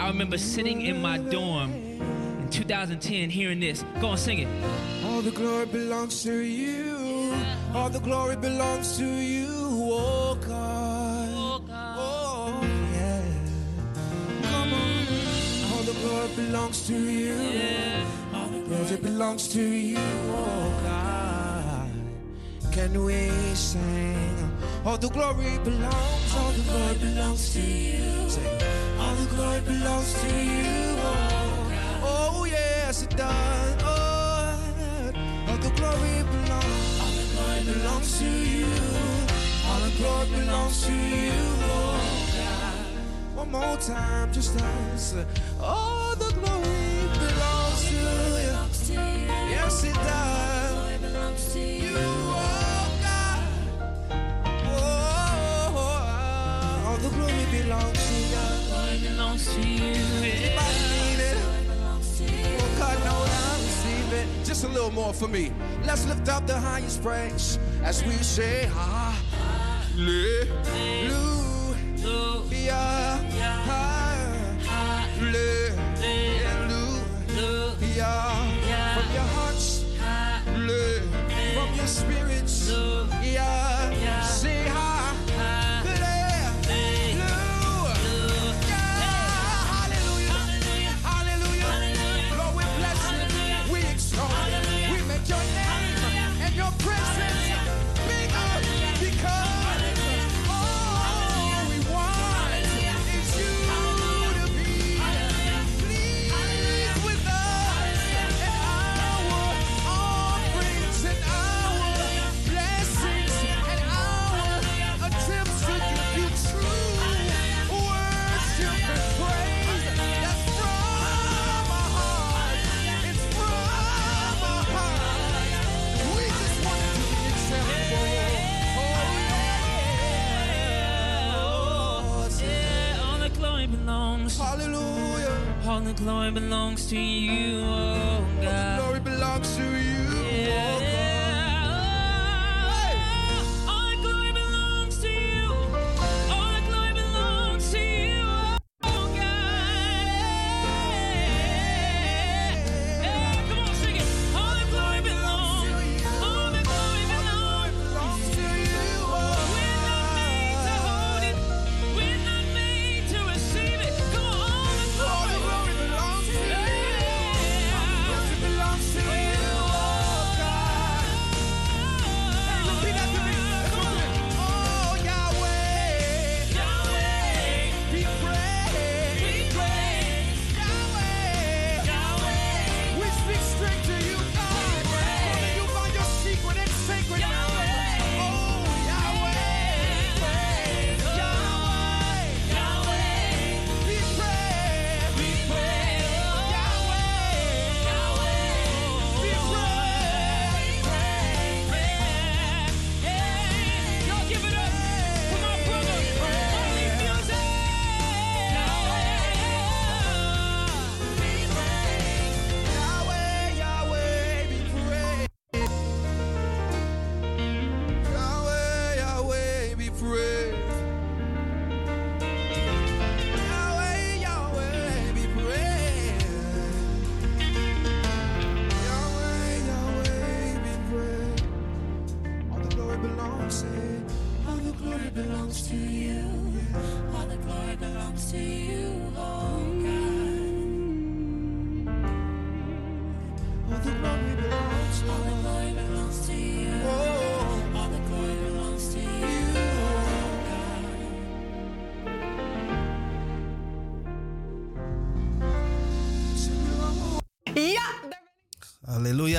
I remember sitting in my dorm in 2010 hearing this. Go on, sing it. All the glory belongs to you. All the glory belongs to you, oh God. Oh, oh yeah. Come on. All the glory belongs to you. All the glory belongs to you, oh God. Can we sing? All the glory belongs, all the glory belongs to you. Say, all the glory belongs to you, oh God. Oh, yes, it does. Oh, all the glory belongs, all the glory belongs to you. All the glory belongs to you, oh God. One more time, just us. All the glory belongs to you. Yes, it does. To You, oh God. Oh, oh, oh, oh, all the glory belongs to you. Belongs to you. Need it? God knows I receive it. Just a little more for me. Let's lift up the highest praise as we say, Hallelujah. Hallelujah. From your hearts, from your spirits, yeah. Glory belongs to you, oh God. Glory belongs to you.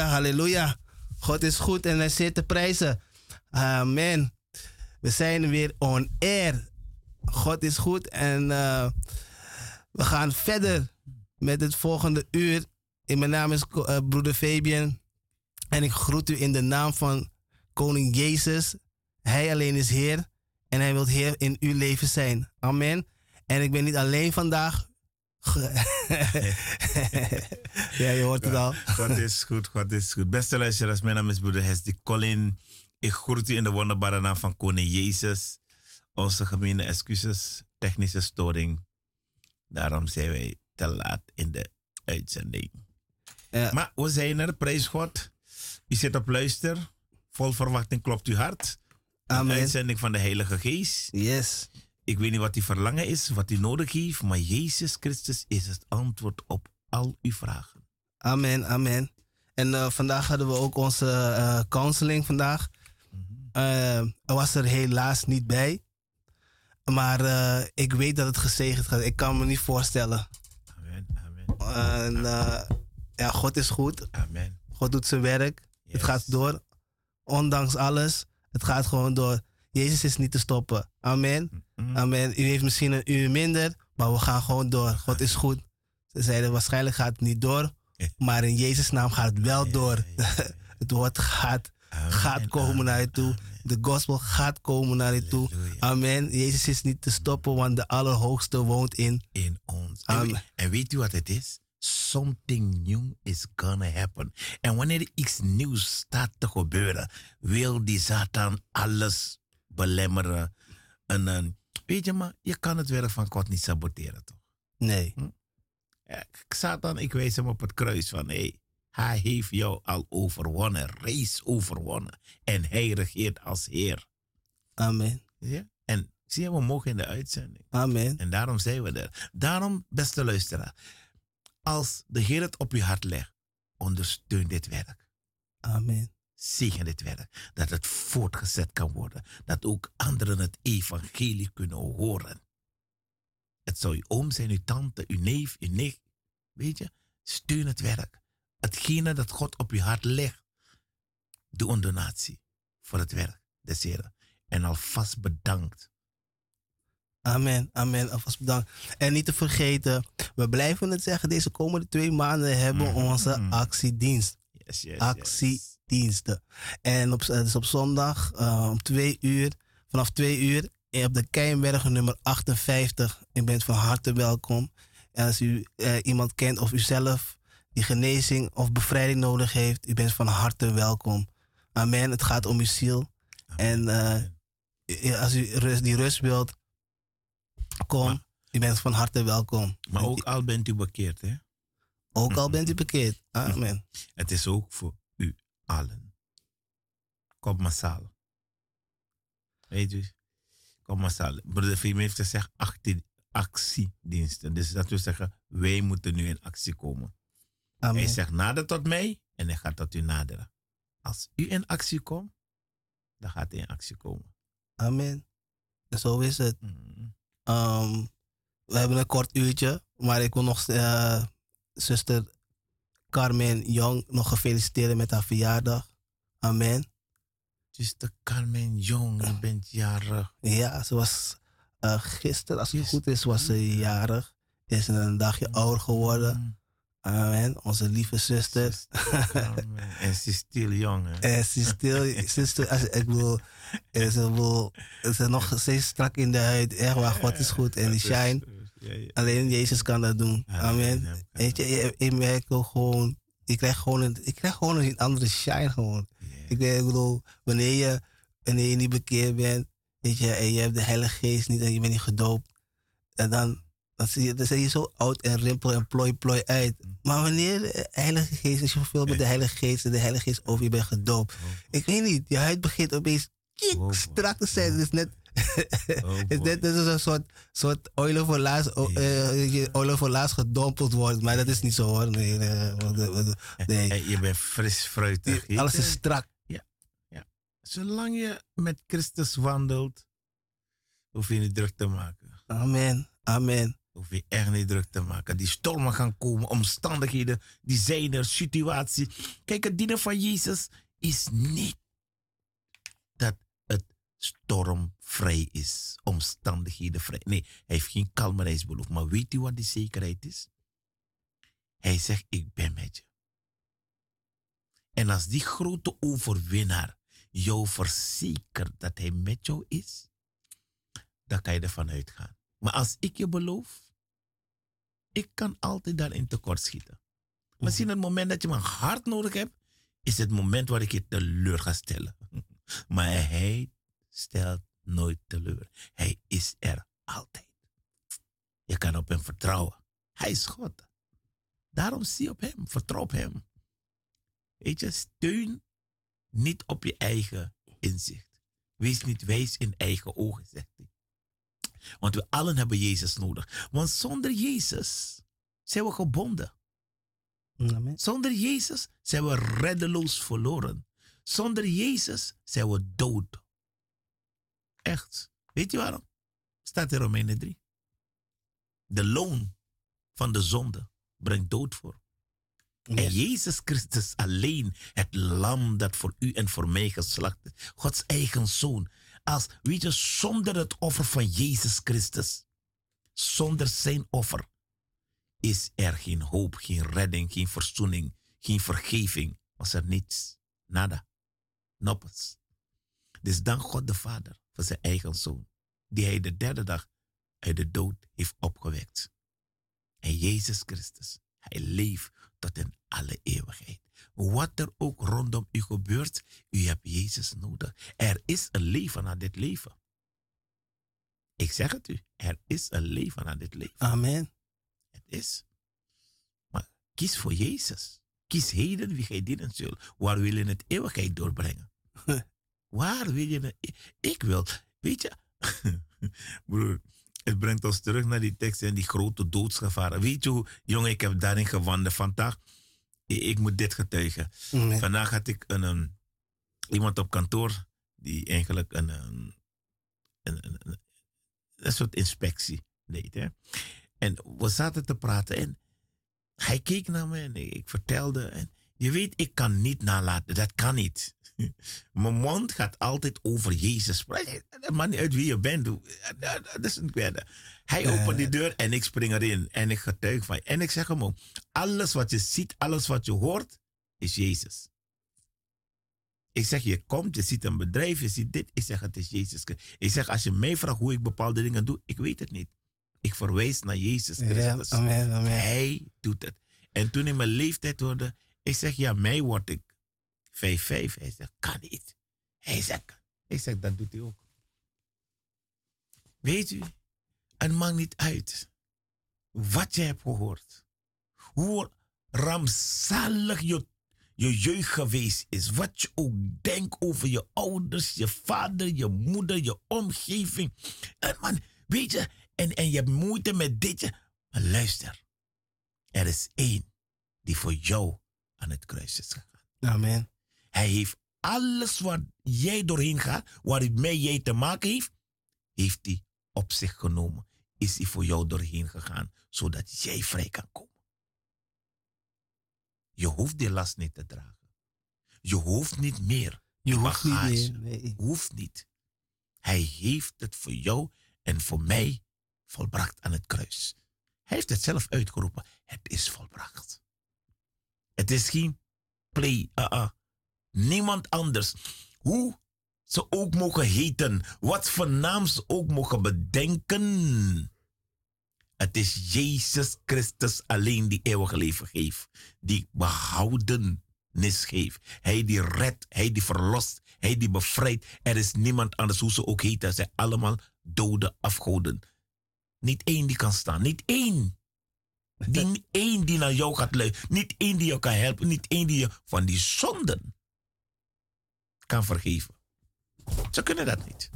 Halleluja. God is goed en hij zit te prijzen. Amen. We zijn weer on air. God is goed en eh, we gaan verder met het volgende uur. En mijn naam is eh, broeder Fabian en ik groet u in de naam van Koning Jezus. Hij alleen is Heer en hij wil Heer in uw leven zijn. Amen. En ik ben niet alleen vandaag. ja, je hoort het al. God is goed, God is goed. Beste luisteraars, mijn naam is broeder Hesdy Colin. Ik groet u in de wonderbare naam van Koning Jezus. Onze gemene excuses, technische storing. Daarom zijn wij te laat in de uitzending. Maar we zijn er, prijs God. U zit op luister. Vol verwachting klopt uw hart. Een Amen. uitzending van de Heilige Geest. Yes. Ik weet niet wat die verlangen is, wat hij nodig heeft, maar Jezus Christus is het antwoord op al uw vragen. Amen, amen. En eh, vandaag hadden we ook onze eh, counseling vandaag. Er was er helaas niet bij. Maar ik weet dat het gezegend gaat. Ik kan me niet voorstellen. Amen, amen, En, ja, God is goed. amen. God doet zijn werk. Het gaat door. Ondanks alles. Het gaat gewoon door. Jezus is niet te stoppen. Amen. Mm. Amen. U heeft misschien een uur minder, maar we gaan gewoon door. God is goed. Ze zeiden waarschijnlijk gaat het niet door, maar in Jezus' naam gaat het wel door. Het woord gaat, gaat komen naar je toe. De gospel gaat komen naar je toe. Amen. Jezus is niet te stoppen, want de Allerhoogste woont in. In ons. En, Amen. we- en weet u wat het is? Something new is gonna happen. En wanneer er iets nieuws staat te gebeuren, wil die Satan alles belemmeren. En, dan weet je maar, je kan het werk van God niet saboteren, toch? Nee. Ja, Satan, ik wijs hem op het kruis van hé, hij heeft jou al overwonnen, reeds overwonnen. En hij regeert als Heer. Amen. Ja? En zie je, we mogen in de uitzending. Amen. En daarom zijn we er. Daarom, beste luisteraar, als de Heer het op je hart legt, ondersteun dit werk. Amen. Zegen dit werk. Dat het voortgezet kan worden. Dat ook anderen het evangelie kunnen horen. Het zou uw oom zijn, uw tante, uw neef, uw nicht. Weet je, steun het werk. Hetgene dat God op je hart legt. Doe een donatie voor het werk des Heren. En alvast bedankt. Amen, amen. Alvast bedankt. En niet te vergeten, we blijven het zeggen, deze komende twee maanden hebben we Mhm, onze actiedienst. Yes, yes, yes. Actiediensten. En op, is op zondag eh, om twee uur, vanaf twee uur, eh, op de Keienbergen nummer 58. U bent van harte welkom. En als u eh, iemand kent of u zelf die genezing of bevrijding nodig heeft, u bent van harte welkom. Amen. Het gaat om uw ziel. En als u rust, die rust wilt, kom. Maar- u bent van harte welkom. Maar ook al bent u bekeerd, hè? Ook al bent u bekeerd. Amen. Het is ook voor allen. Kom massaal. Weet u? Kom massaal. Broeder Fiem heeft gezegd actie, actiediensten. Dus dat wil zeggen, wij moeten nu in actie komen. Hij Amen. zegt nader tot mij en hij gaat tot u naderen. Als u in actie komt, dan gaat hij in actie komen. Amen. En zo is het. Mm. Ehm, we hebben een kort uurtje, maar ik wil nog eh, zuster Carmen Jong nog gefeliciteren met haar verjaardag. Amen. Zuster Carmen Jong, je bent jarig. Ja, ze was eh, gisteren, als het Yes. goed is, was ze jarig. Is een dagje ouder geworden. Mm. Amen. Onze lieve zuster. En ze is still jong? En ze is stil, zuster, als, ik bedoel, ze, wil, ze is nog steeds strak in de huid. Echt waar, God is goed. En die shine. Alleen Jezus kan dat doen. Amen. Weet je, ik merk gewoon, ik krijg gewoon een, ik krijg gewoon een andere shine gewoon. Ik, weet, ik bedoel, wanneer je, wanneer je niet bekeerd bent, weet je, en je hebt de Heilige Geest niet en je bent niet gedoopt, en dan, dan, zie je, dan zie je zo oud en rimpel en plooi plooi uit. Maar wanneer de Heilige Geest, als je vervult met de Heilige Geest en de Heilige Geest over je bent gedoopt, ik weet niet, je huid begint opeens boy. strak te zijn. Het is net, Oh, het is een soort, soort olie voor laatst, o- eh, je olie voor laatst gedompeld wordt. Maar dat is niet zo hoor. Nee, nee, eh, je bent fris fruitig. weet Alles je? is strak. Zolang je met Christus wandelt, hoef je niet druk te maken. Amen. Amen. Hoef je echt niet druk te maken. Die stormen gaan komen, omstandigheden, die zijn er, situatie. Kijk, het dienen van Jezus is niet dat het stormvrij is, omstandigheden vrij. Nee, hij heeft geen kalmerij beloofd. Maar weet u wat die zekerheid is? Hij zegt, ik ben met je. En als die grote overwinnaar jou verzekert dat hij met jou is, dan kan je ervan uitgaan. Maar als ik je beloof, ik kan altijd daarin tekortschieten. Misschien het moment dat je mijn hart nodig hebt, is het moment waar ik je teleur ga stellen. Maar hij stelt nooit teleur. Hij is er altijd. Je kan op hem vertrouwen. Hij is God. Daarom zie op hem, vertrouw op hem. Weet je, steun niet op je eigen inzicht. Wees niet wijs in eigen ogen, zegt hij. Want we allen hebben Jezus nodig. Want zonder Jezus zijn we gebonden. Amen. Zonder Jezus zijn we reddeloos verloren. Zonder Jezus zijn we dood. Echt. Weet je waarom? Staat in Romeinen 3. De loon van de zonde brengt dood voor. En Jezus Christus alleen, het lam dat voor u en voor mij geslacht is. Gods eigen zoon. Als, weet je, zonder het offer van Jezus Christus, zonder zijn offer, is er geen hoop, geen redding, geen verzoening, geen vergeving. Was er niets. Nada. Noppes. Dus dank God de Vader voor zijn eigen zoon, die hij de derde dag uit de dood heeft opgewekt. En Jezus Christus, hij leeft tot in alle eeuwigheid. Wat er ook rondom u gebeurt, u hebt Jezus nodig. Er is een leven aan dit leven. Ik zeg het u, er is een leven aan dit leven. Amen. Het is. Maar kies voor Jezus. Kies heden wie gij dienen zult. Waar wil je het eeuwigheid doorbrengen? Waar wil je het? Ik wil, weet je, broer, het brengt ons terug naar die tekst en die grote doodsgevaren. Weet je hoe, jongen, ik heb daarin gewandeld vandaag. Ik, ik moet dit getuigen. Vandaag had ik een, ehm, iemand op kantoor die eigenlijk een, ehm, een, een, een, een soort inspectie deed. Hè? En we zaten te praten en hij keek naar me en ik, ik vertelde. En je weet, ik kan niet nalaten. Dat kan niet. Mijn mond gaat altijd over Jezus maakt niet uit wie je bent. Dat is een kwerde. Hij opent die deur en ik spring erin. En ik getuig van je. En ik zeg hem ook, alles wat je ziet, alles wat je hoort, is Jezus. Ik zeg, je komt, je ziet een bedrijf, je ziet dit. Ik zeg, het is Jezus. Ik zeg, als je mij vraagt hoe ik bepaalde dingen doe, ik weet het niet. Ik verwijs naar Jezus Ja, amen, amen. Hij doet het. En toen ik mijn leeftijd hoorde, ik zeg, ja, mij word ik 5-5. Hij zegt, kan niet. Hij zegt, ik zeg, dat doet hij ook. Weet u, het maakt niet uit wat je hebt gehoord. Hoe rampzalig je, je jeugd geweest is. Wat je ook denkt over je ouders, je vader, je moeder, je omgeving. En man, weet je, en, en je hebt moeite met dit. je- Maar luister, er is één die voor jou aan het kruis is gegaan. Amen. Hij heeft alles waar jij doorheen gaat, waarmee jij te maken heeft, heeft hij op zich genomen. Is hij voor jou doorheen gegaan, zodat jij vrij kan komen. Je hoeft die last niet te dragen. Je hoeft niet meer. Je hoeft niet meer. Nee. Hoeft niet. Hij heeft het voor jou en voor mij volbracht aan het kruis. Hij heeft het zelf uitgeroepen. Het is volbracht. Het is geen play. uh-uh. Niemand anders. Hoe ze ook mogen heten. Wat voor naam ze ook mogen bedenken. Het is Jezus Christus alleen die eeuwige leven geeft. Die behoudenis geeft. Hij die redt, hij die verlost, hij die bevrijdt. Er is niemand anders hoe ze ook heten. Ze zijn allemaal dode afgoden. Niet één die kan staan. Niet één. Die, niet één die naar jou gaat luisteren. Niet één die je kan helpen. Niet één die je van die zonden kan vergeven. Ze kunnen dat niet.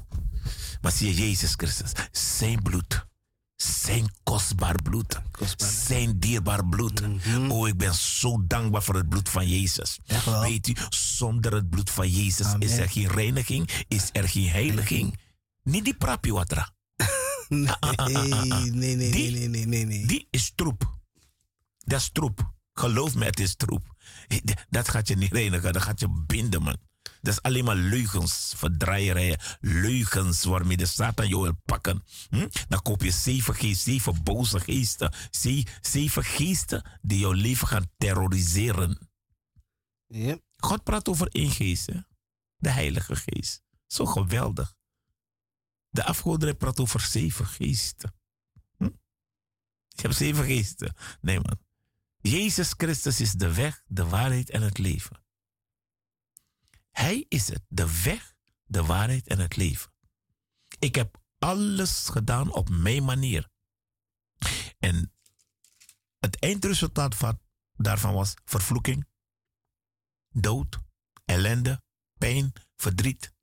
Maar zie je Jezus Christus, zijn bloed, zijn kostbaar bloed, Kostbaar. zijn dierbaar bloed. Oh, ik ben zo dankbaar voor het bloed van Jezus. Weet u, zonder het bloed van Jezus Amen. is er geen reiniging, is er geen heiliging. Niet die prapi watra. Nee, nee, nee, nee, Die- nee, nee, nee, nee. Die is troep. Dat is troep. Geloof me, het is troep. Dat gaat je niet reinigen, dat gaat je binden, man. Dat is alleen maar leugens, verdraaierijen, leugens waarmee de Satan jou wil pakken. Hm? Dan koop je zeven, geest, zeven boze geesten. Ze- Zeven geesten die jouw leven gaan terroriseren. Ja. God praat over één geest, hè? de Heilige Geest. Zo geweldig. De afgoderij praat over zeven geesten. Hm? Je hebt zeven geesten. Nee, man. Jezus Christus is de weg, de waarheid en het leven. Hij is het, de weg, de waarheid en het leven. Ik heb alles gedaan op mijn manier. En het eindresultaat van, daarvan was vervloeking, dood, ellende, pijn, verdriet,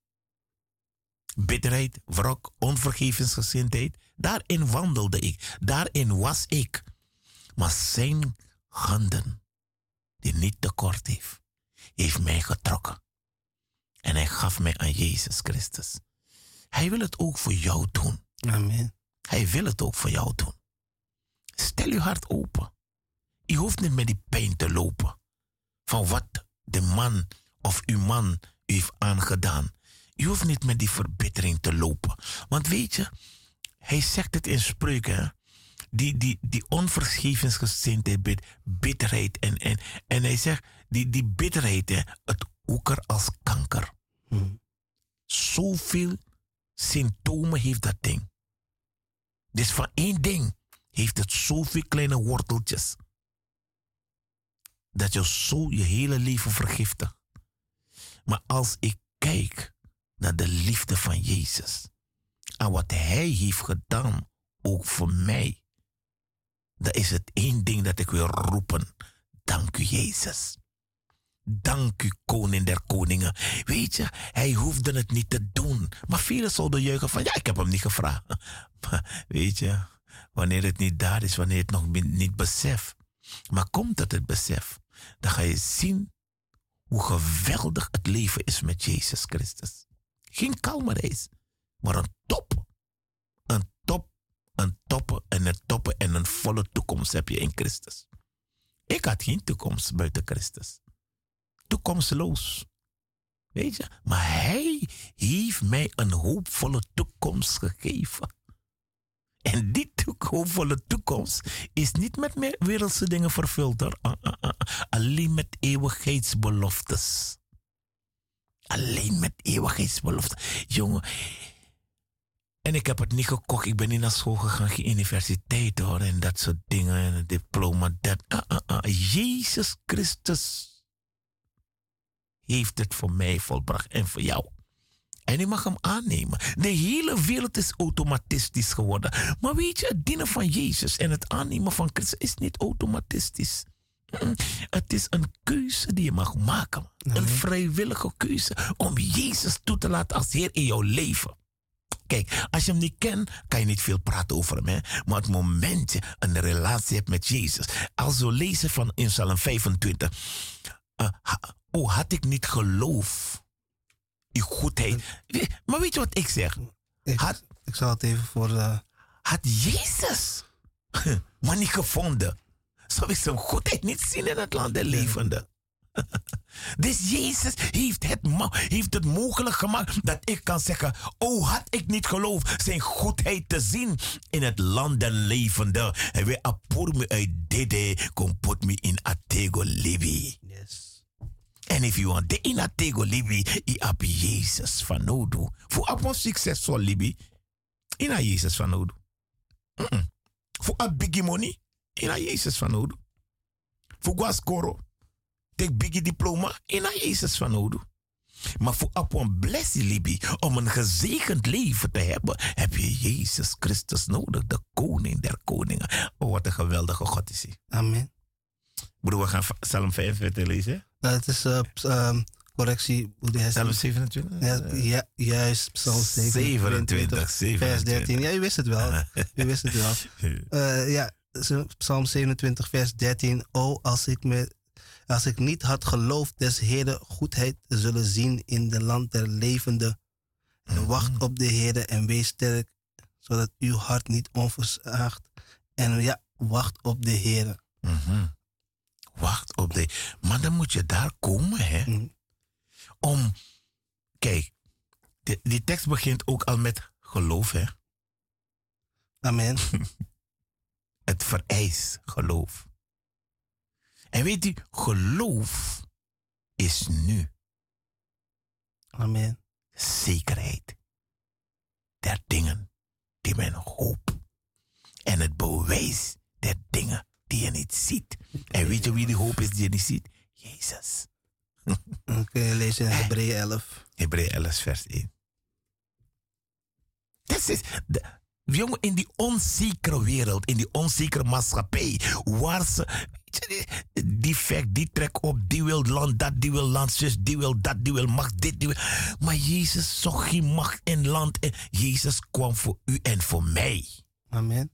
bitterheid, wrok, onvergevensgezindheid. Daarin wandelde ik, daarin was ik. Maar zijn handen, die niet tekort heeft, heeft mij getrokken. En hij gaf mij aan Jezus Christus. Hij wil het ook voor jou doen. Amen. Hij wil het ook voor jou doen. Stel je hart open. Je hoeft niet met die pijn te lopen. Van wat de man of uw man u heeft aangedaan. Je hoeft niet met die verbittering te lopen. Want weet je, hij zegt het in spreuken. hè? Die, die, die onvergevensgezindheid, bit- bitterheid. En, en, en hij zegt, die, die bitterheid, hè, het oeker als kanker. Hm. Zoveel symptomen heeft dat ding. Dus van één ding heeft het zoveel kleine worteltjes. Dat je zo je hele leven vergiftigt. Maar als ik kijk naar de liefde van Jezus. En wat Hij heeft gedaan, ook voor mij. Dan is het één ding dat ik wil roepen. Dank u Jezus. Dank u, koning der koningen. Weet je, hij hoefde het niet te doen. Maar velen zouden juichen van, ja, ik heb hem niet gevraagd. Maar weet je, wanneer het niet daar is, wanneer het nog niet beseft. Maar komt het het besef, dan ga je zien hoe geweldig het leven is met Jezus Christus. Geen kalme reis, maar een top. Een top, een toppen en een toppen en een volle toekomst heb je in Christus. Ik had geen toekomst buiten Christus toekomstloos. Weet je? Maar hij heeft mij een hoopvolle toekomst gegeven. En die hoopvolle toekomst is niet met meer wereldse dingen vervuld. Ah, ah, ah. Alleen met eeuwigheidsbeloftes. Alleen met eeuwigheidsbeloftes. Jongen. En ik heb het niet gekocht. Ik ben niet naar school gegaan, geen universiteit hoor. En dat soort dingen. En een diploma. Dat. Jezus Christus heeft het voor mij volbracht en voor jou. En je mag hem aannemen. De hele wereld is automatistisch geworden. Maar weet je, het dienen van Jezus en het aannemen van Christus is niet automatistisch. Het is een keuze die je mag maken. Een vrijwillige keuze om Jezus toe te laten als Heer in jouw leven. Kijk, als je hem niet kent, kan je niet veel praten over hem. Hè? Maar het moment je een relatie hebt met Jezus. Als we lezen van in Psalm 25. eh, ha- oh, had ik niet geloof. In goedheid. Maar weet je wat ik zeg? Ik, Had, ik zal het even voor... eh, had Jezus maar niet gevonden. Zou ik zijn goedheid niet zien in het land der levenden. Dus Jezus heeft het, heeft het mogelijk gemaakt dat ik kan zeggen: Oh, had ik niet geloof zijn goedheid te zien in het land der levenden. Hij wil apur me uit dede, kom put me in atego libi. En if you want de in atego libi, i ap Jezus van nodu. Voor apon succesvol libi, ina Jezus van nodu. Mm-mm. Voor a biggie money, ina Jezus van nodu. Voor guascoro, tek biggie diploma, ina Jezus van nodu. Maar voor apon blessie libi, om een gezegend leven te hebben, heb je Jezus Christus nodig, de koning der koningen. Oh, wat een geweldige God is hij. Amen. Broer, we gaan Psalm 45 lezen. Eh, het is ehm, correctie. Psalm 27? ja, ja, juist, Psalm 27, 27, vers 13. Ja, u wist het wel. U wist het wel. Eh, ja, Psalm 27, vers 13. O, als ik, me, als ik niet had geloofd des Heeren goedheid zullen zien in de land der levenden. En wacht op de Heere en wees sterk, zodat uw hart niet onversaagt. En ja, wacht op de Heere. Mhm. Wacht op de. Maar dan moet je daar komen, hè? Mhm. Om. Kijk, die, die tekst begint ook al met geloof, hè? Amen. Het vereist geloof. En weet u, geloof is nu Amen. zekerheid der dingen die men hoopt. En het bewijs der dingen die je niet ziet. En weet je wie die hoop is die je niet ziet? Jezus. Je lezen in Hebreeën 11. Hebreeën 11 vers 1. Dat is, de- Jongen, in die onzekere wereld, in die onzekere maatschappij, waar ze. Die, vecht, die trek op, die wil land, dat, die wil land, zus, die wil dat, die wil macht, dit, die wil. Maar Jezus zocht geen macht en land. En Jezus kwam voor u en voor mij. Amen.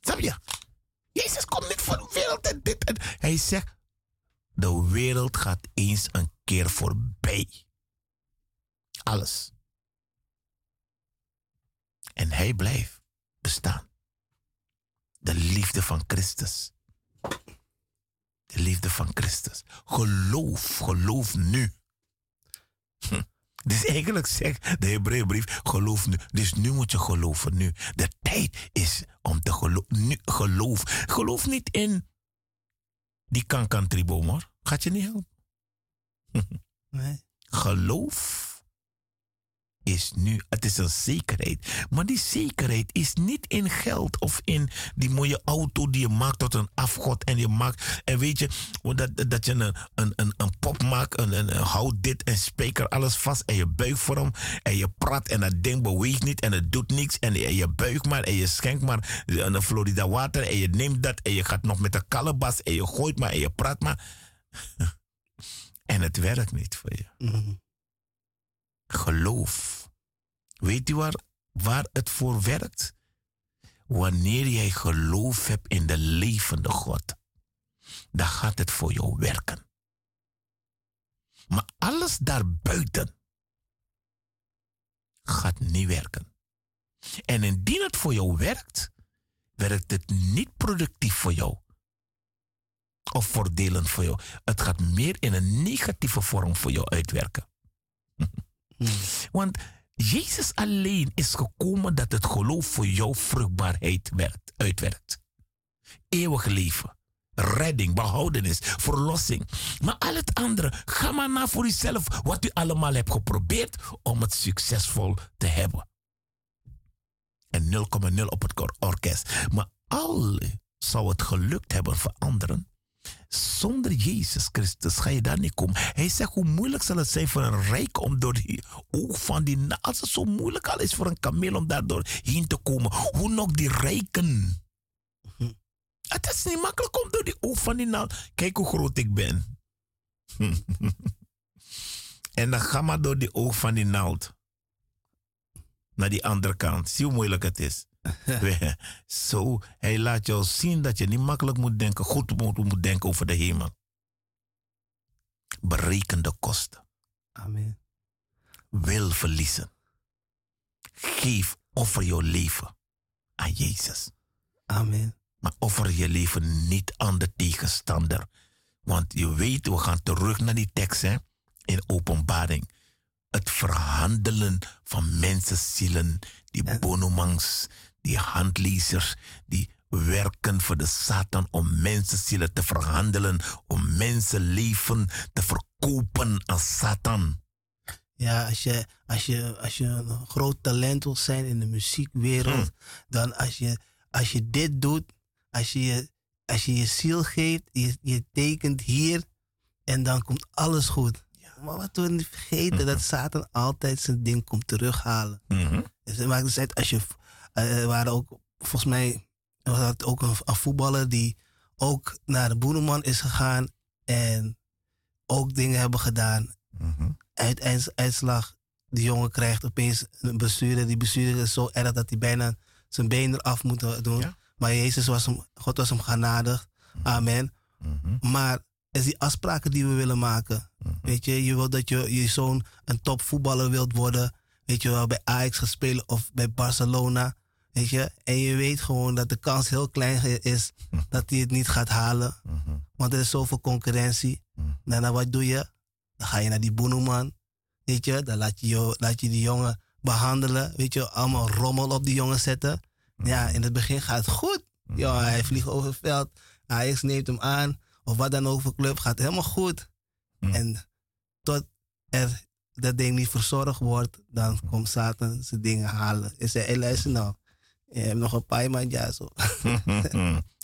Snap je? Jezus komt niet voor de wereld en dit. En hij zegt, de wereld gaat eens een keer voorbij. Alles. En hij blijft bestaan. De liefde van Christus. De liefde van Christus. Geloof, geloof nu. Hm. Dus eigenlijk zegt de Hebreeënbrief, geloof nu. Dus nu moet je geloven nu. De tijd is om te geloven. Nu, geloof. Geloof niet in die kankantriboom hoor. Gaat je niet helpen. Nee. Geloof is nu, het is een zekerheid. Maar die zekerheid is niet in geld of in die mooie auto die je maakt tot een afgod. En je maakt, en weet je, dat, dat je een, een, een, een pop maakt, een, een, dit en speaker, alles vast. En je buigt voor hem. En je praat en dat ding beweegt niet en het doet niks. En je, je buigt maar en je schenkt maar een Florida water. En je neemt dat en je gaat nog met de kalebas en je gooit maar en je praat maar. En het werkt niet voor je. Mhm. Geloof. Weet u waar, waar het voor werkt? Wanneer jij geloof hebt in de levende God, dan gaat het voor jou werken. Maar alles daarbuiten gaat niet werken. En indien het voor jou werkt, werkt het niet productief voor jou. Of voordelend voor jou. Het gaat meer in een negatieve vorm voor jou uitwerken. Want Jezus alleen is gekomen dat het geloof voor jouw vruchtbaarheid werkt, uitwerkt. Eeuwig leven, redding, behoudenis, verlossing. Maar al het andere, ga maar na voor jezelf wat u allemaal hebt geprobeerd om het succesvol te hebben. En 0,0 op het or- orkest. Maar al zou het gelukt hebben voor anderen, zonder Jezus Christus ga je daar niet komen. Hij zegt hoe moeilijk zal het zijn voor een rijk om door die oog van die naald. Als het zo moeilijk al is voor een kameel om daar doorheen te komen. Hoe nog die rijken. Het is niet makkelijk om door die oog van die naald. Kijk hoe groot ik ben. en dan ga maar door die oog van die naald. Naar die andere kant. Zie hoe moeilijk het is. Zo, hij laat jou zien dat je niet makkelijk moet denken, goed moet, moet denken over de hemel. Bereken de kosten. Amen. Wil verliezen. Geef, offer jouw leven aan Jezus. Amen. Maar offer je leven niet aan de tegenstander. Want je weet, we gaan terug naar die tekst hè, in openbaring. Het verhandelen van mensenzielen, die bonomangs, die handlezers, die werken voor de Satan om mensenzielen te verhandelen, om mensenleven te verkopen aan Satan. Ja, als je, als, je, als je een groot talent wil zijn in de muziekwereld, dan als je, als je dit doet, als je je, als je, je ziel geeft, je, je tekent hier en dan komt alles goed. Maar wat we niet vergeten, dat Satan altijd zijn ding komt terughalen. Dus het maakt dus uit als je. Eh, Er waren ook, volgens mij, was dat ook een, een voetballer die ook naar de Boeneman is gegaan en ook dingen hebben gedaan. Mhm. Uiteinds- uitslag, de jongen krijgt opeens een blessure. Die blessure is zo erg dat hij bijna zijn been eraf moet doen. Ja. Maar Jezus was hem, God was hem genadig. Amen. Mhm. Maar is die afspraken die we willen maken. Weet je, je wilt dat je, je zoon een topvoetballer wilt worden. Weet je wel, bij Ajax spelen of bij Barcelona. Weet je, en je weet gewoon dat de kans heel klein is dat hij het niet gaat halen. Mhm. Want er is zoveel concurrentie. En dan wat doe je? Dan ga je naar die boeneman. Weet je, dan laat je, je, laat je die jongen behandelen. Weet je, allemaal rommel op die jongen zetten. Ja, in het begin gaat het goed. Ja, hij vliegt over het veld. Ajax neemt hem aan. Of wat dan ook voor club, gaat helemaal goed. En tot er dat ding niet verzorgd wordt, dan komt Satan zijn dingen halen. En zei, hey, luister nou, je hebt nog een paar maand ja zo.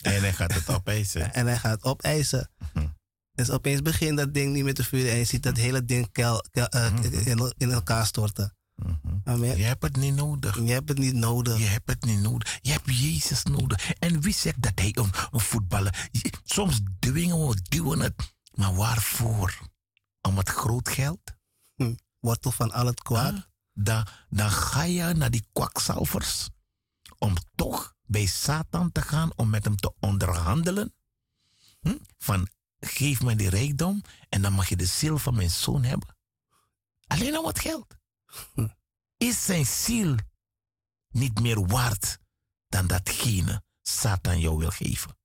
en hij gaat het opeisen. En hij gaat opeisen. Dus opeens begint dat ding niet meer te vuren en je ziet dat hele ding kel, kel- eh, in, in elkaar storten. Amen. Je hebt het niet nodig. Je hebt het niet nodig. Je hebt het niet nodig. Je hebt Jezus nodig. En wie zegt dat hij een, een voetballer... Soms dwingen we, duwen het. Maar waarvoor? Om het groot geld? Hm. Wortel van al het kwaad. Huh? Dan, dan ga je naar die kwakzalvers. Om toch bij Satan te gaan. Om met hem te onderhandelen. Hm? Van geef me die rijkdom. En dan mag je de ziel van mijn zoon hebben. Alleen om het geld. Is zijn ziel niet meer waard dan datgene Satan jou wil geven?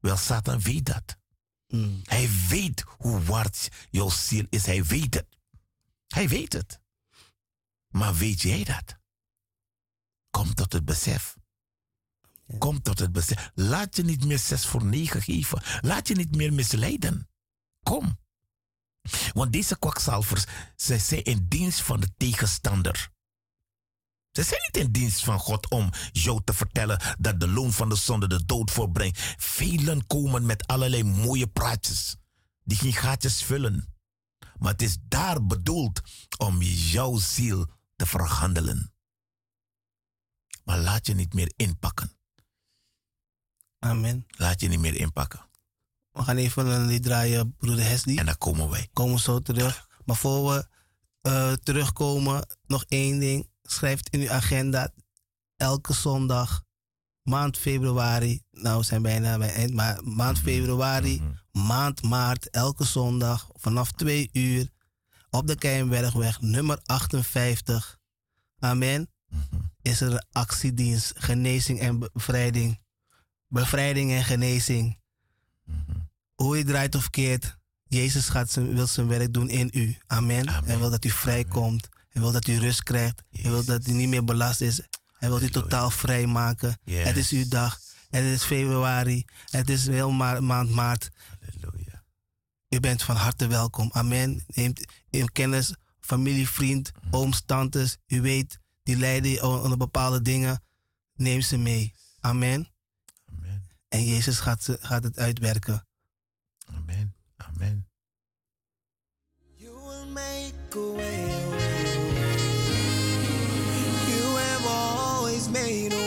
Wel, Satan weet dat. Hm. Hij weet hoe waard jouw ziel is. Hij weet het. Hij weet het. Maar weet jij dat? Kom tot het besef. Kom tot het besef. Laat je niet meer 6 voor 9 geven. Laat je niet meer misleiden. Kom. Want deze kwakzalvers, zij zijn in dienst van de tegenstander. Ze zijn niet in dienst van God om jou te vertellen dat de loon van de zonde de dood voorbrengt. Velen komen met allerlei mooie praatjes die geen gaatjes vullen. Maar het is daar bedoeld om jouw ziel te verhandelen. Maar laat je niet meer inpakken. Amen. Laat je niet meer inpakken. We gaan even een lied draaien, broeder Hesley. En dan komen wij. Komen zo terug. Maar voor we uh, terugkomen, nog één ding. Schrijf in uw agenda. Elke zondag, maand februari. Nou, we zijn bijna bij eind, maar maand februari, mm -hmm. maand maart, elke zondag vanaf twee uur op de Keienbergweg, nummer 58. Amen. -hmm. Is er een actiedienst, genezing en bevrijding. Bevrijding en genezing. Mm -hmm. Hoe je draait of keert, Jezus gaat zijn, wil zijn werk doen in u. Amen. Amen. Hij wil dat u vrijkomt. Hij wil dat u rust krijgt. Hij wil dat u niet meer belast is. Hij wil u totaal vrij maken. Yes. Het is uw dag. Het is februari. Het is heel ma maand maart. Halleluja. U bent van harte welkom. Amen. Neemt in kennis, familie, vriend, mm. ooms, tantes. U weet, die lijden onder bepaalde dingen. Neem ze mee. Amen. Amen. En Jezus gaat, ze, gaat het uitwerken. Amen. Amen. You will make a way. You have always made a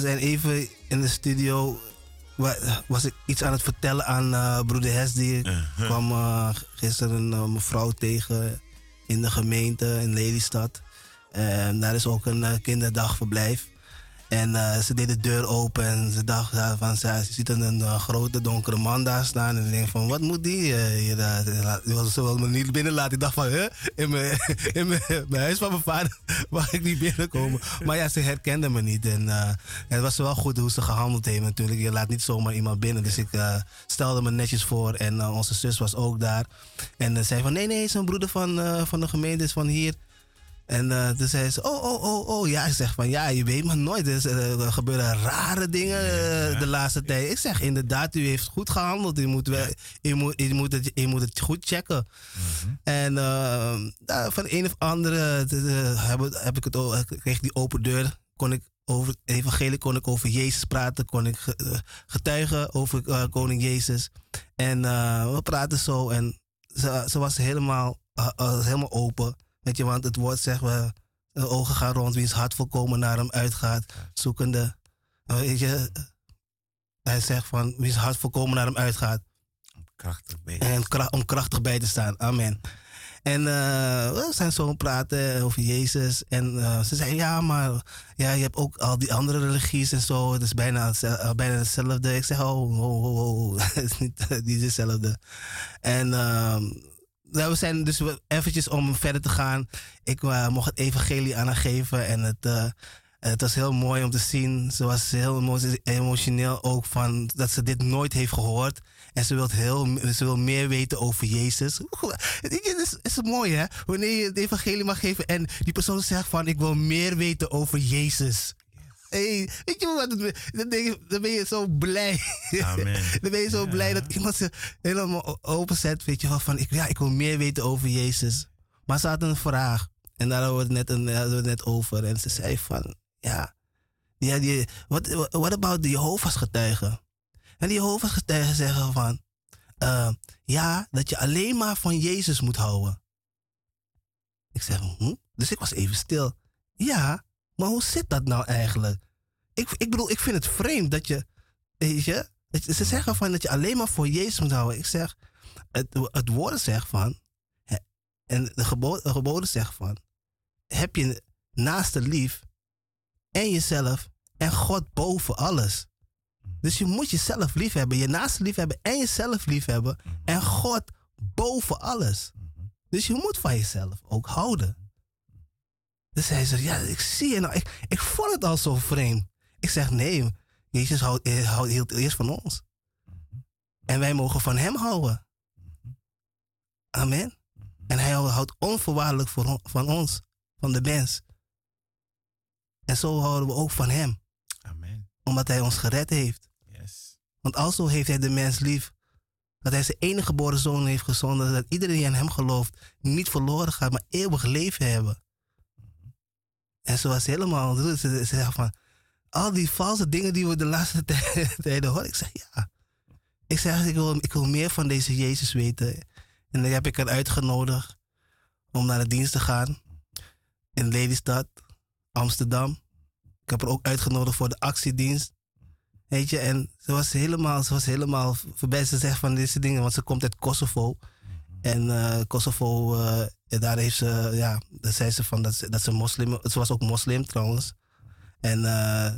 we zijn even in de studio. wa- Was ik iets aan het vertellen aan eh, broeder Hes. Die kwam eh, gisteren een mevrouw tegen in de gemeente in Lelystad. En daar is ook een eh, kinderdagverblijf. En eh, ze deed de deur open en ze dacht van, ze, ze ziet een, eh, grote donkere man daar staan. En ik denk van, wat moet die eh, hier? ze wilde me niet binnen laten. Ik dacht van, huh? in, mijn, huis van mijn vader mag ik niet binnenkomen. Maar ja, ze herkende me niet. En het was wel goed hoe ze gehandeld heeft natuurlijk. Je laat niet zomaar iemand binnen. Dus ik stelde me netjes voor en onze zus was ook daar. En zei van, nee, nee, een broeder van, van de gemeente, is van hier. En eh, toen zei ze, oh, oh, oh, oh. Ja, ik zeg van, ja, je weet maar nooit. Er, is, eh, er gebeuren rare dingen eh, de laatste tijd. Ik zeg, inderdaad, u heeft goed gehandeld. U moet, wel, u moet, u moet, het, u moet het goed checken. En eh, nou, van een of andere de- de- heb, heb ik het, kreeg ik die open deur. Kon ik over het evangelie, kon ik over Jezus praten. Kon ik ge- getuigen over koning Jezus. En we praten zo en ze, ze was helemaal, helemaal open. Weet je, want het woord zegt, we, de ogen gaan rond, wiens hart volkomen naar hem uitgaat, zoekende. Eh, Weet je, hij zegt van, wiens hart volkomen naar hem uitgaat. Krachtig bij. En om krachtig bij te staan. Amen. En eh, we zijn zo aan het praten over Jezus. En eh, ze zei, ja, maar ja, je hebt ook al die andere religies en zo. Het is bijna, eh, bijna hetzelfde. Ik zeg, oh, oh, oh, oh. het is niet eh, niet hetzelfde. En ehm, nou, we zijn dus eventjes om verder te gaan. Ik eh, mocht het evangelie aan haar geven. En het, eh, het was heel mooi om te zien. Ze was heel emo- emotioneel ook van dat ze dit nooit heeft gehoord. En ze wil, heel, ze wil meer weten over Jezus. Het is, is mooi hè? Wanneer je het evangelie mag geven en die persoon zegt van ik wil meer weten over Jezus. Hey, weet je wat? Dan, denk je- dan ben je zo blij. Amen. Dan ben je zo blij dat iemand ze helemaal openzet. Weet je wel, van ik, ja, ik wil meer weten over Jezus. Maar ze had een vraag. En daar hadden we het net, een, hadden we het net over. En ze zei van, ja, ja die, wat what about de Jehovah's getuigen? En die Jehovah's getuigen zeggen van, eh, ja, dat je alleen maar van Jezus moet houden. Ik zeg, hm? Dus ik was even stil. Ja, maar hoe zit dat nou eigenlijk? Ik, ik bedoel, ik vind het vreemd dat je, weet je, ze zeggen van dat je alleen maar voor Jezus moet houden. Ik zeg, het, het woord zegt van, en de, gebo de geboden zegt van, heb je naaste lief en jezelf en God boven alles. Dus je moet jezelf lief hebben, je naaste lief hebben en jezelf lief hebben en God boven alles. Dus je moet van jezelf ook houden. Dus hij zegt, ja, ik zie je nou, ik, ik vond het al zo vreemd. Ik zeg, nee, Jezus houdt, eh, houdt hield eerst van ons. En wij mogen van hem houden. Amen. En hij houdt onvoorwaardelijk voor van ons, van de mens. En zo houden we ook van hem, Amen. omdat hij ons gered heeft. Yes. Want alzo heeft hij de mens lief. Dat hij zijn enige geboren zoon heeft gezonden. Dat iedereen die aan hem gelooft niet verloren gaat, maar eeuwig leven hebben. En zoals helemaal ze ze zeggen van al die valse dingen die we de laatste tij- tijden horen. Ik zeg ja. Ik zeg ik wil, ik wil meer van deze Jezus weten. En dan heb ik haar uitgenodigd om naar de dienst te gaan. In Lelystad, Amsterdam. Ik heb haar ook uitgenodigd voor de actiedienst. Weet je, en ze was helemaal, ze was helemaal voorbij. Ze zegt van deze dingen, want ze komt uit Kosovo. En eh, Kosovo, eh, daar heeft ze, ja, daar zei ze van dat ze, dat ze moslim, ze was ook moslim trouwens. En, eh,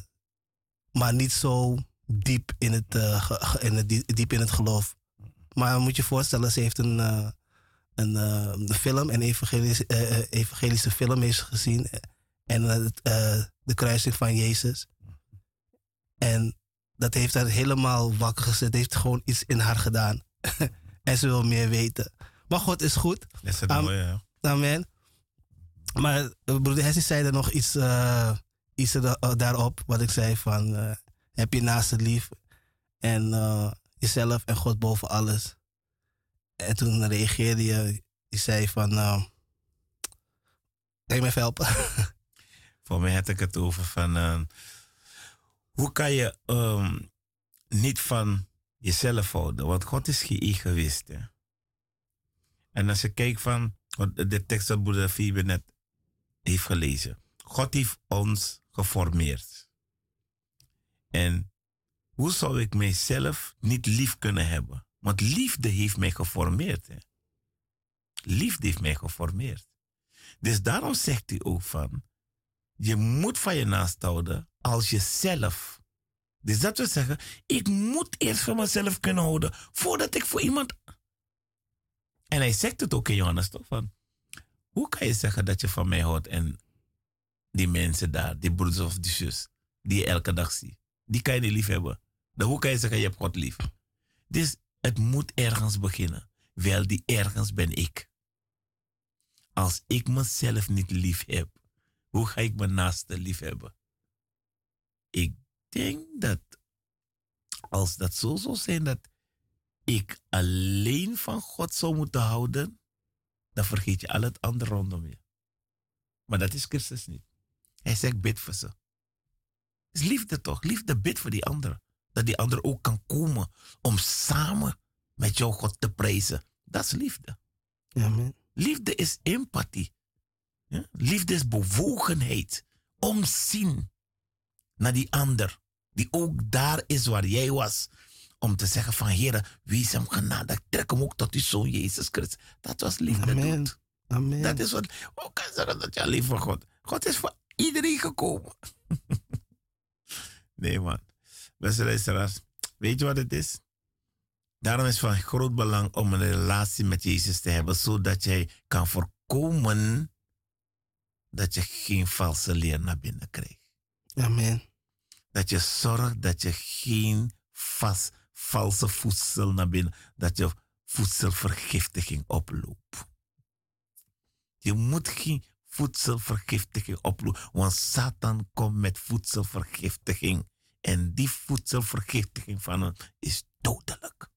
maar niet zo diep in het, eh, in het, die- diep in het geloof. Maar moet je voorstellen, ze heeft een, eh, een, eh, een film, een evangelische, eh, eh, evangelische film heeft gezien. En eh, eh, de kruising van Jezus. En dat heeft haar helemaal wakker gezet. Heeft gewoon iets in haar gedaan. en ze wil meer weten. Maar God is goed. Dat is het Am- mooie? Amen. Maar eh, broeder Hessie zei er nog iets, eh, iets er- eh, daarop. Wat ik zei van, heb je naaste lief. En jezelf en God boven alles. En toen reageerde je. Je zei van, kan je me even helpen? Voor mij had ik het over van... hoe kan je ehm, niet van jezelf houden? Want God is geen egoïst. Hè? En als je kijkt van... De tekst dat broeder Fiebe net heeft gelezen. God heeft ons geformeerd. En hoe zou ik mijzelf niet lief kunnen hebben? Want liefde heeft mij geformeerd. Liefde heeft mij geformeerd. Dus daarom zegt hij ook van, je moet van je naast houden als jezelf. Dus dat wil zeggen, ik moet eerst van mezelf kunnen houden voordat ik voor iemand. En hij zegt het ook in Johannes toch van, hoe kan je zeggen dat je van mij houdt en die mensen daar, die broeders of die zus, die je elke dag ziet, die kan je niet lief hebben. Dan hoe kan je zeggen, je hebt God lief? Dus het moet ergens beginnen. Wel, die ergens ben ik. Als ik mezelf niet lief heb, hoe ga ik mijn naaste lief hebben? Ik denk dat als dat zo zou zijn dat ik alleen van God zou moeten houden, dan vergeet je al het andere rondom je. Maar dat is Christus niet. Hij zegt bid voor ze. is liefde toch? Liefde bid voor die anderen. Dat die ander ook kan komen om samen met jou God te prijzen. Dat is liefde. Amen. Liefde is empathie. Ja? Liefde is bewogenheid. Omzien naar die ander. Die ook daar is waar jij was. Om te zeggen van, Heer, wie is hem genade? Trek hem ook tot die zoon Jezus Christus. Dat was liefde Amen. doet. Amen. Dat is wat, hoe kan je zeggen dat je lief voor God? God is voor iedereen gekomen. nee man. Beste luisteraars, weet je wat het is? Daarom is het van groot belang om een relatie met Jezus te hebben, zodat jij kan voorkomen dat je geen valse leer naar binnen krijgt. Amen. Dat je zorgt dat je geen vast, valse voedsel naar binnen, dat je voedselvergiftiging oploopt. Je moet geen voedselvergiftiging oplopen, want Satan komt met voedselvergiftiging. En die voedselvergiftiging van hem is dodelijk.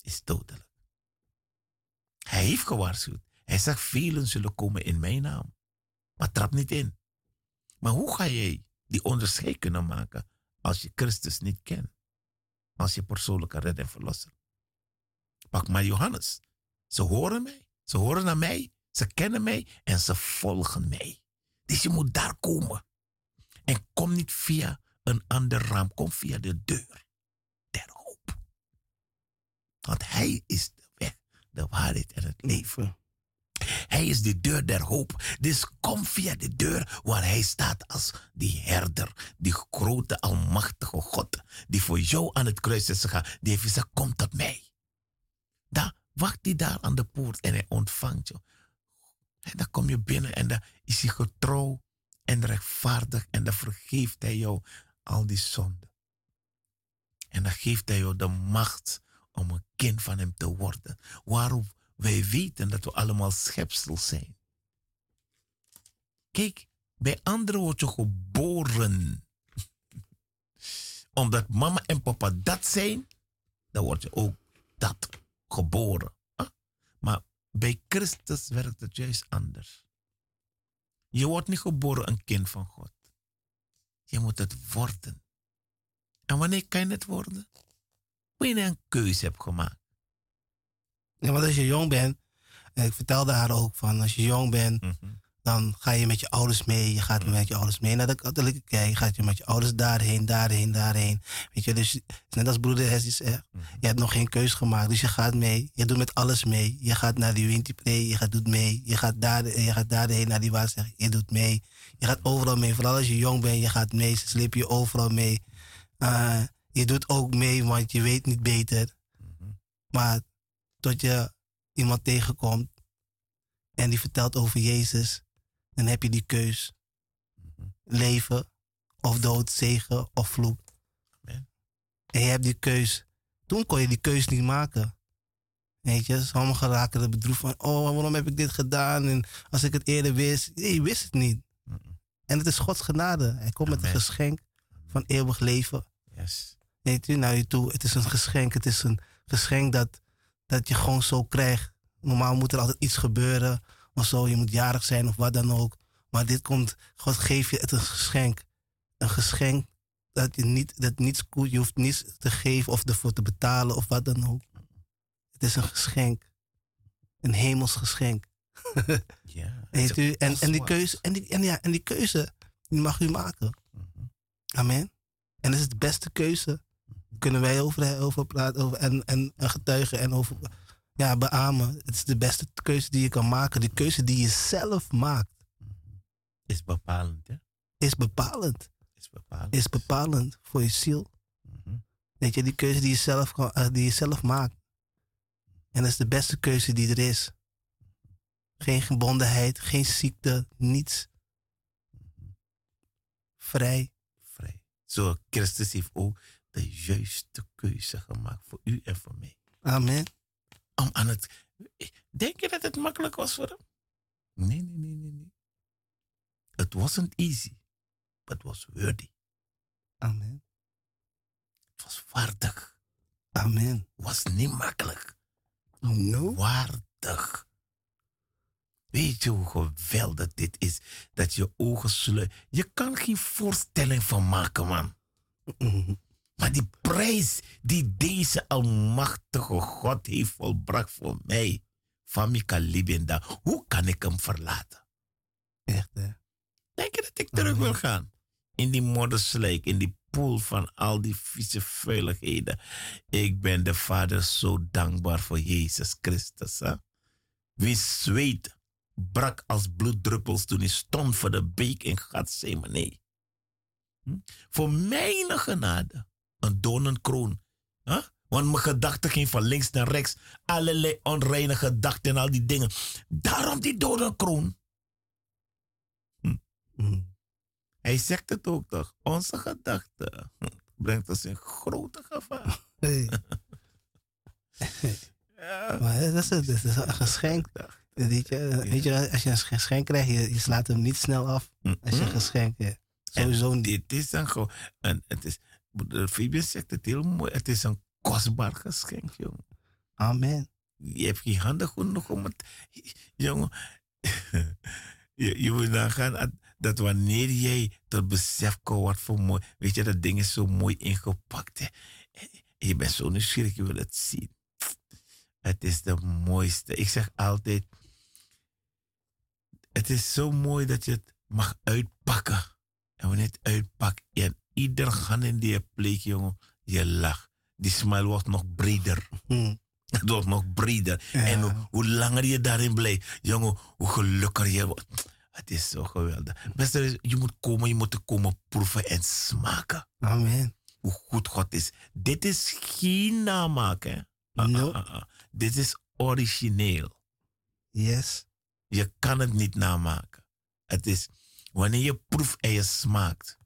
Is dodelijk. Hij heeft gewaarschuwd. Hij zegt, velen zullen komen in mijn naam. Maar trap niet in. Maar hoe ga jij die onderscheid kunnen maken als je Christus niet kent? Als je persoonlijke redder en verlosser. Pak maar Johannes. Ze horen mij. Ze horen naar mij. Ze kennen mij en ze volgen mij. Dus je moet daar komen. En kom niet via een ander raam. Kom via de deur der hoop. Want hij is de weg, de waarheid en het leven. Hij is de deur der hoop. Dus kom via de deur waar hij staat als die herder. Die grote, almachtige God. Die voor jou aan het kruis is gegaan. Die heeft gezegd, kom tot mij. Dan wacht hij daar aan de poort en hij ontvangt je. En dan kom je binnen en dan is hij getrouw en rechtvaardig. En dan vergeeft hij jou al die zonden. En dan geeft hij jou de macht om een kind van hem te worden. Waarom wij weten dat we allemaal schepsels zijn. Kijk, bij anderen word je geboren. Omdat mama en papa dat zijn, dan word je ook dat geboren. Maar bij Christus werkt het juist anders. Je wordt niet geboren een kind van God. Je moet het worden. En wanneer kan je het worden? Wanneer je een keuze hebt gemaakt. Ja, want als je jong bent, en ik vertelde haar ook van, als je jong bent, Mhm. dan ga je met je ouders mee. Je gaat met je ouders mee naar de katholieke kerk. Je gaat je met je ouders daarheen, daarheen, daarheen. Weet je, dus net als broeder Hessie zegt, je hebt nog geen keus gemaakt. Dus je gaat mee. Je doet met alles mee. Je gaat naar die Winterplay, je gaat doet mee. Je gaat, daar, je gaat daarheen naar die waarzeg, je doet mee. Je gaat overal mee. Vooral als je jong bent, je gaat mee. Ze slepen je overal mee. Eh, je doet ook mee, want je weet niet beter. Maar tot je iemand tegenkomt en die vertelt over Jezus, dan heb je die keus. Leven of dood, zegen of vloek. Amen. En je hebt die keus. Toen kon je die keus niet maken. Weet je, sommigen raken er bedroefd van, oh, waarom heb ik dit gedaan? En als ik het eerder wist, nee, je wist het niet. En het is Gods genade. Hij komt met een geschenk van eeuwig leven Yes. weet je, naar je toe. Het is een geschenk. Het is een geschenk dat, dat je gewoon zo krijgt. Normaal moet er altijd iets gebeuren of zo. Je moet jarig zijn of wat dan ook. Maar dit komt, God geeft je het een geschenk. Een geschenk dat je niet, dat niets koest. Je hoeft niets te geven of ervoor te betalen of wat dan ook. Het is een geschenk. Een hemels geschenk. Ja. U? En, en, die keuze, en, die, en, ja, en die keuze die mag u maken. Amen. En dat is de beste keuze. Kunnen wij over, over praten over, en, en, en getuigen en over ja, beamen. Het is de beste keuze die je kan maken. De keuze die je zelf maakt Is bepalend, hè? is bepalend. Is bepalend. Is bepalend voor je ziel. Mhm. Weet je, die keuze die je zelf, kan- eh, die je zelf maakt. En dat is de beste keuze die er is. Geen gebondenheid, geen ziekte, niets. Vrij. Vrij. Zo, Christus heeft ook de juiste keuze gemaakt voor u en voor mij. Amen. Om aan het... Denk je dat het makkelijk was voor hem? Nee, nee, nee, nee. nee. It wasn't easy, but was worthy. Amen. Het was waardig. Amen. Was niet makkelijk. No. Waardig. Weet je hoe geweldig dit is? Dat je ogen sluit. Je kan geen voorstelling van maken, man. Maar die prijs die deze almachtige God heeft volbracht voor mij, van Mika Libenda, hoe kan ik hem verlaten? Echt, hè? Denk je dat ik terug wil gaan? In die modderslijk, in die poel van al die vieze vuiligheden. Ik ben de Vader zo dankbaar voor Jezus Christus. Hè? Wie zweet brak als bloeddruppels toen hij stond voor de beek in Gethsemane. Hm? Voor mijn genade, een doornenkroon. Huh? Want mijn gedachten gingen van links naar rechts. Allerlei onreine gedachten en al die dingen. Daarom die doornenkroon. Mhm. Hij zegt het ook toch? Onze gedachten hm, brengt ons in grote gevaar. Hey. Ja, Maar dat is, het, dat is een geschenk. Weet je, weet je, als je een geschenk krijgt, je, je slaat hem niet snel af. Als je een geschenk hebt. Sowieso En niet. dit is een gewoon. En het is. De Fabian zegt het heel mooi. Het is een kostbaar geschenk, jongen. Amen. Je hebt geen handen genoeg om het. Jongen. je, je moet nagaan dat- dat wanneer jij tot besef komt wat voor mooi. Weet je, dat ding is zo mooi ingepakt. Hè? Je bent zo nieuwsgierig, je wil het zien. Het is de mooiste. Ik zeg altijd. Het is zo mooi dat je het mag uitpakken. En wanneer je het uitpakt, en ieder hand in die je pleegt, jongen, je lacht. Die smile wordt nog breder. Hm. Het wordt nog breder. Ja. En hoe, hoe langer je daarin blijft, jongen, hoe gelukkiger je wordt. Het is zo geweldig. Beste, je moet komen, je moet komen proeven en smaken. Amen. Hoe goed God is. Dit is geen namaak, hè? Ah, No. ah, ah, ah. Dit is origineel. Yes. Je kan het niet namaken. Het is, wanneer je proeft en je smaakt,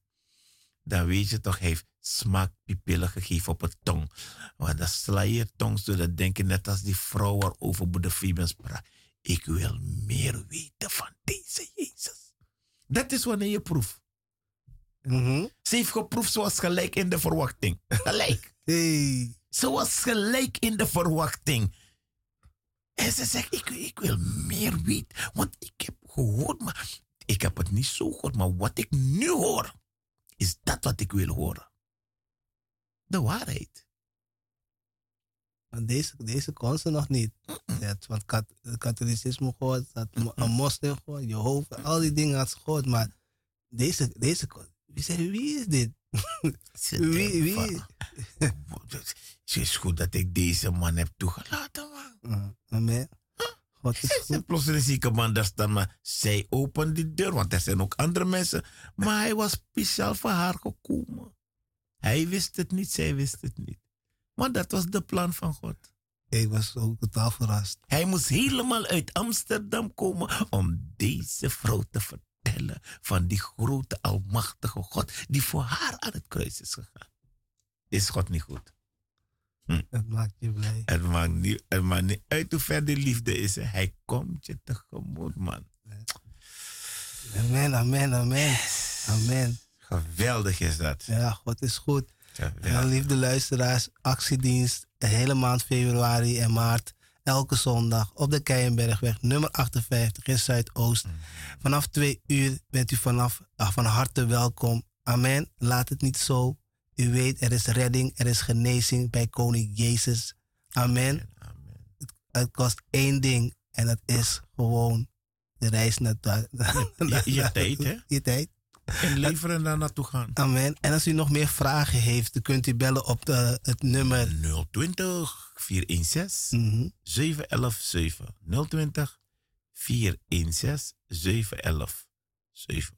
dan weet je toch, hij heeft smaakpipillen gegeven op het tong. Want dan sla je tong zo, dan denk je net als die vrouw waarover Boede Fabian sprak. Ik wil meer weten van deze Jezus. Dat is wanneer je proeft. Mhm. Ze heeft geproefd zoals gelijk in de verwachting. Gelijk. Hey. Zoals gelijk in de verwachting. En ze zegt, ik, ik wil meer weten. Want ik heb gehoord, maar ik heb het niet zo gehoord. Maar wat ik nu hoor, is dat wat ik wil horen. De waarheid. Deze, deze kon ze nog niet. Van het kat, katholicisme gehoord, mo- een moslim gehoord, Jehovah, al die dingen had ze gehoord. Maar deze, deze kon. Wie zei, wie is dit? Wie, wie? Het is goed dat ik deze man heb toegelaten, man. Uh, amen. God is goed. plotseling zie ik een man daar staan, maar zij opent die deur, want er zijn ook andere mensen. Maar hij was speciaal voor haar gekomen. Hij wist het niet, zij wist het niet. Maar dat was de plan van God. Ik was ook totaal verrast. Hij moest helemaal uit Amsterdam komen om deze vrouw te vertellen van die grote almachtige God die voor haar aan het kruis is gegaan. Is God niet goed? Het maakt je blij. Het maakt niet, het maakt niet uit hoe ver de liefde is. Hij komt je tegemoet, man. Amen, amen, amen. Amen. Geweldig is dat. Ja, God is goed. En dan, Geweldig. liefde luisteraars, actiedienst de hele maand februari en maart. Elke zondag op de Keienbergweg, nummer 58 in Zuidoost. Vanaf twee uur bent u vanaf, ah, van harte welkom. Amen. Laat het niet zo. U weet, er is redding, er is genezing bij Koning Jezus. Amen. Amen. Het kost één ding en dat is gewoon de reis naar. Je, je tijd, hè? Je tijd. En leveren daar naartoe gaan. Amen. En als u nog meer vragen heeft, dan kunt u bellen op de, het nummer 020 416 mhm, 711 7. 020 416 711 7.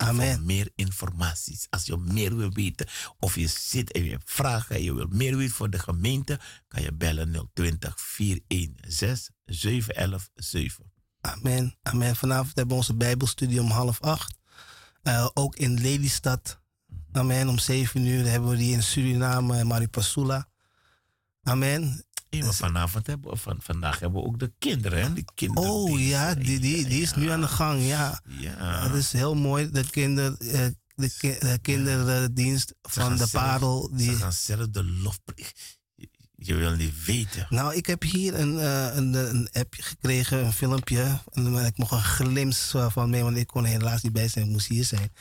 Amen. Voor meer informaties. Als je meer wil weten of je zit en je hebt vragen en je wil meer weten voor de gemeente, kan je bellen 020 416 711 7. Amen. Amen. Vanavond hebben we onze Bijbelstudie om half acht. Eh, ook in Lelystad. Amen. Om zeven uur hebben we die in Suriname Maripasula. Amen. Hey, maar vanavond hebben we, van, vandaag hebben we ook de kinderen. Hè? Die kinderen Oh ja, die, die, die is nu aan de gang. Ja. Ja. Het is heel mooi. De, kinder, eh, de, ki- de kinderdienst van de zelf- Parel. Die, Ze gaan zelf de lofprijs. Je, je wil niet weten. Nou, ik heb hier een, eh, een, een appje gekregen, een filmpje. En ik mocht een glimps van mee, want ik kon helaas niet bij zijn, ik moest hier zijn.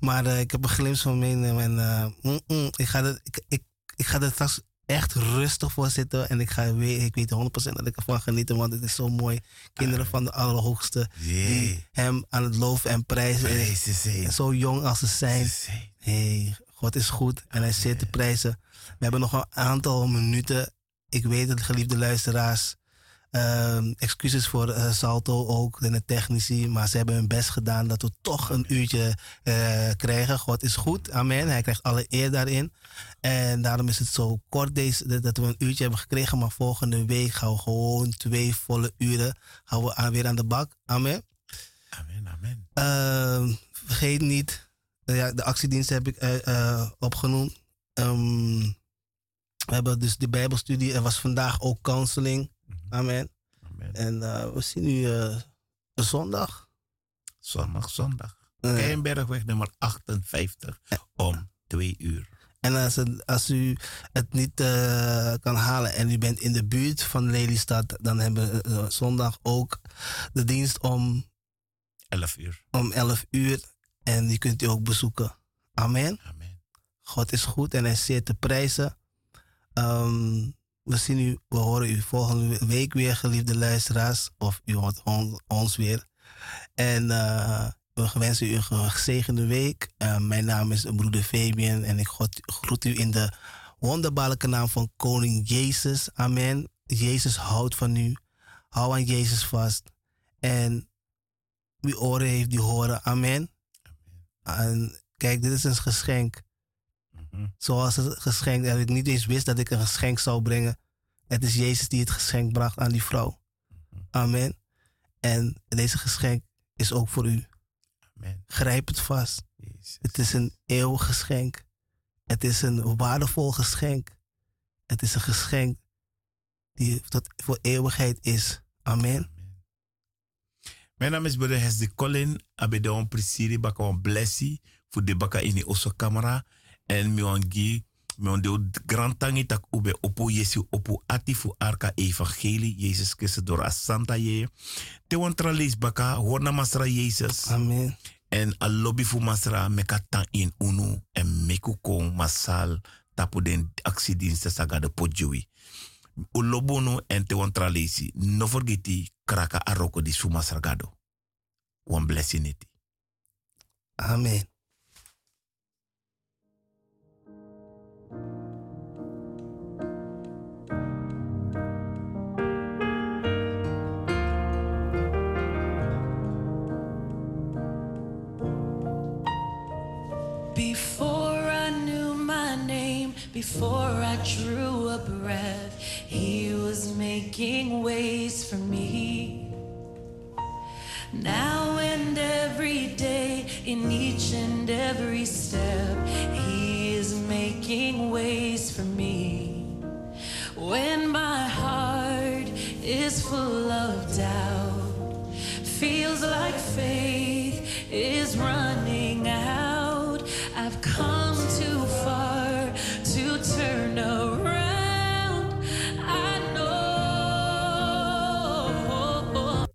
Maar eh, ik heb een glimps van meenemen en mm, mm, ik, ga er, ik, ik, ik ga straks echt rustig voor zitten. En ik, ga weer, ik weet 100% dat ik ervan genieten, want het is zo mooi. Kinderen van de Allerhoogste die hem aan het loven en prijzen. En zo jong als ze zijn. Hey, God is goed en hij zeer te prijzen. We hebben nog een aantal minuten. Ik weet het, geliefde luisteraars. Ehm, excuses voor eh, Salto ook, en de technici. Maar ze hebben hun best gedaan dat we toch een uurtje eh, krijgen. God is goed, amen. Hij krijgt alle eer daarin. En daarom is het zo kort deze, dat we een uurtje hebben gekregen. Maar volgende week gaan we gewoon twee volle uren gaan we aan, weer aan de bak. Amen. Amen, amen. Ehm, vergeet niet, eh, ja, de actiedienst heb ik opgenoemd. Ehm, we hebben dus de Bijbelstudie. Er was vandaag ook counseling. Amen. amen. En eh, we zien nu eh, zondag. Zondag, zondag. Keienbergweg nummer 58 om twee uur. en als, het- als u het niet eh, kan halen en u bent in de buurt van Lelystad, dan hebben we zondag ook de dienst om, 11 uur. om 11 uur. En die kunt u ook bezoeken. Amen. Amen. God is goed en hij is zeer te prijzen. Ehm, we zien u, we horen u volgende week weer, geliefde luisteraars. Of u hoort on- ons weer. En eh, we wensen u een gezegende week. Eh, mijn naam is broeder Fabian en ik god- groet u in de wonderbaarlijke naam van Koning Jezus. Amen. Jezus houdt van u. Hou aan Jezus vast. En wie oren heeft, die horen. Amen. En kijk, dit is een geschenk Zoals het geschenk, dat ik niet eens wist dat ik een geschenk zou brengen. Het is Jezus die het geschenk bracht aan die vrouw. Amen. En deze geschenk is ook voor u. Amen. Grijp het vast. Jezus. Het is een eeuwig geschenk. Het is een waardevol geschenk. Het is een geschenk die tot voor eeuwigheid is. Amen. Mijn naam is Broeder Hesde Colin. Abedon Prisiri baka wan blessi. Voor de baka in de osso camera. En mi wan gi. Mi wan de grand tangi tak ube opo Jesu opo ati fu arka evangelie. Jezus Christus door asanta ye. Te wan tra lees baka. Hoor na masra Jezus. Amen. En a lobby fu masra meka tan in unu. En meku kon masal. Tapu den actiediensten saga de podjoui. U lobono en te wan tra lesi. No forgeti kraka aroko di su masra gado. One blessing it. Amen. Before I drew a breath, He was making ways for me. Now and every day, in each and every step, He is making ways for me. When my heart is full of doubt, feels like faith is running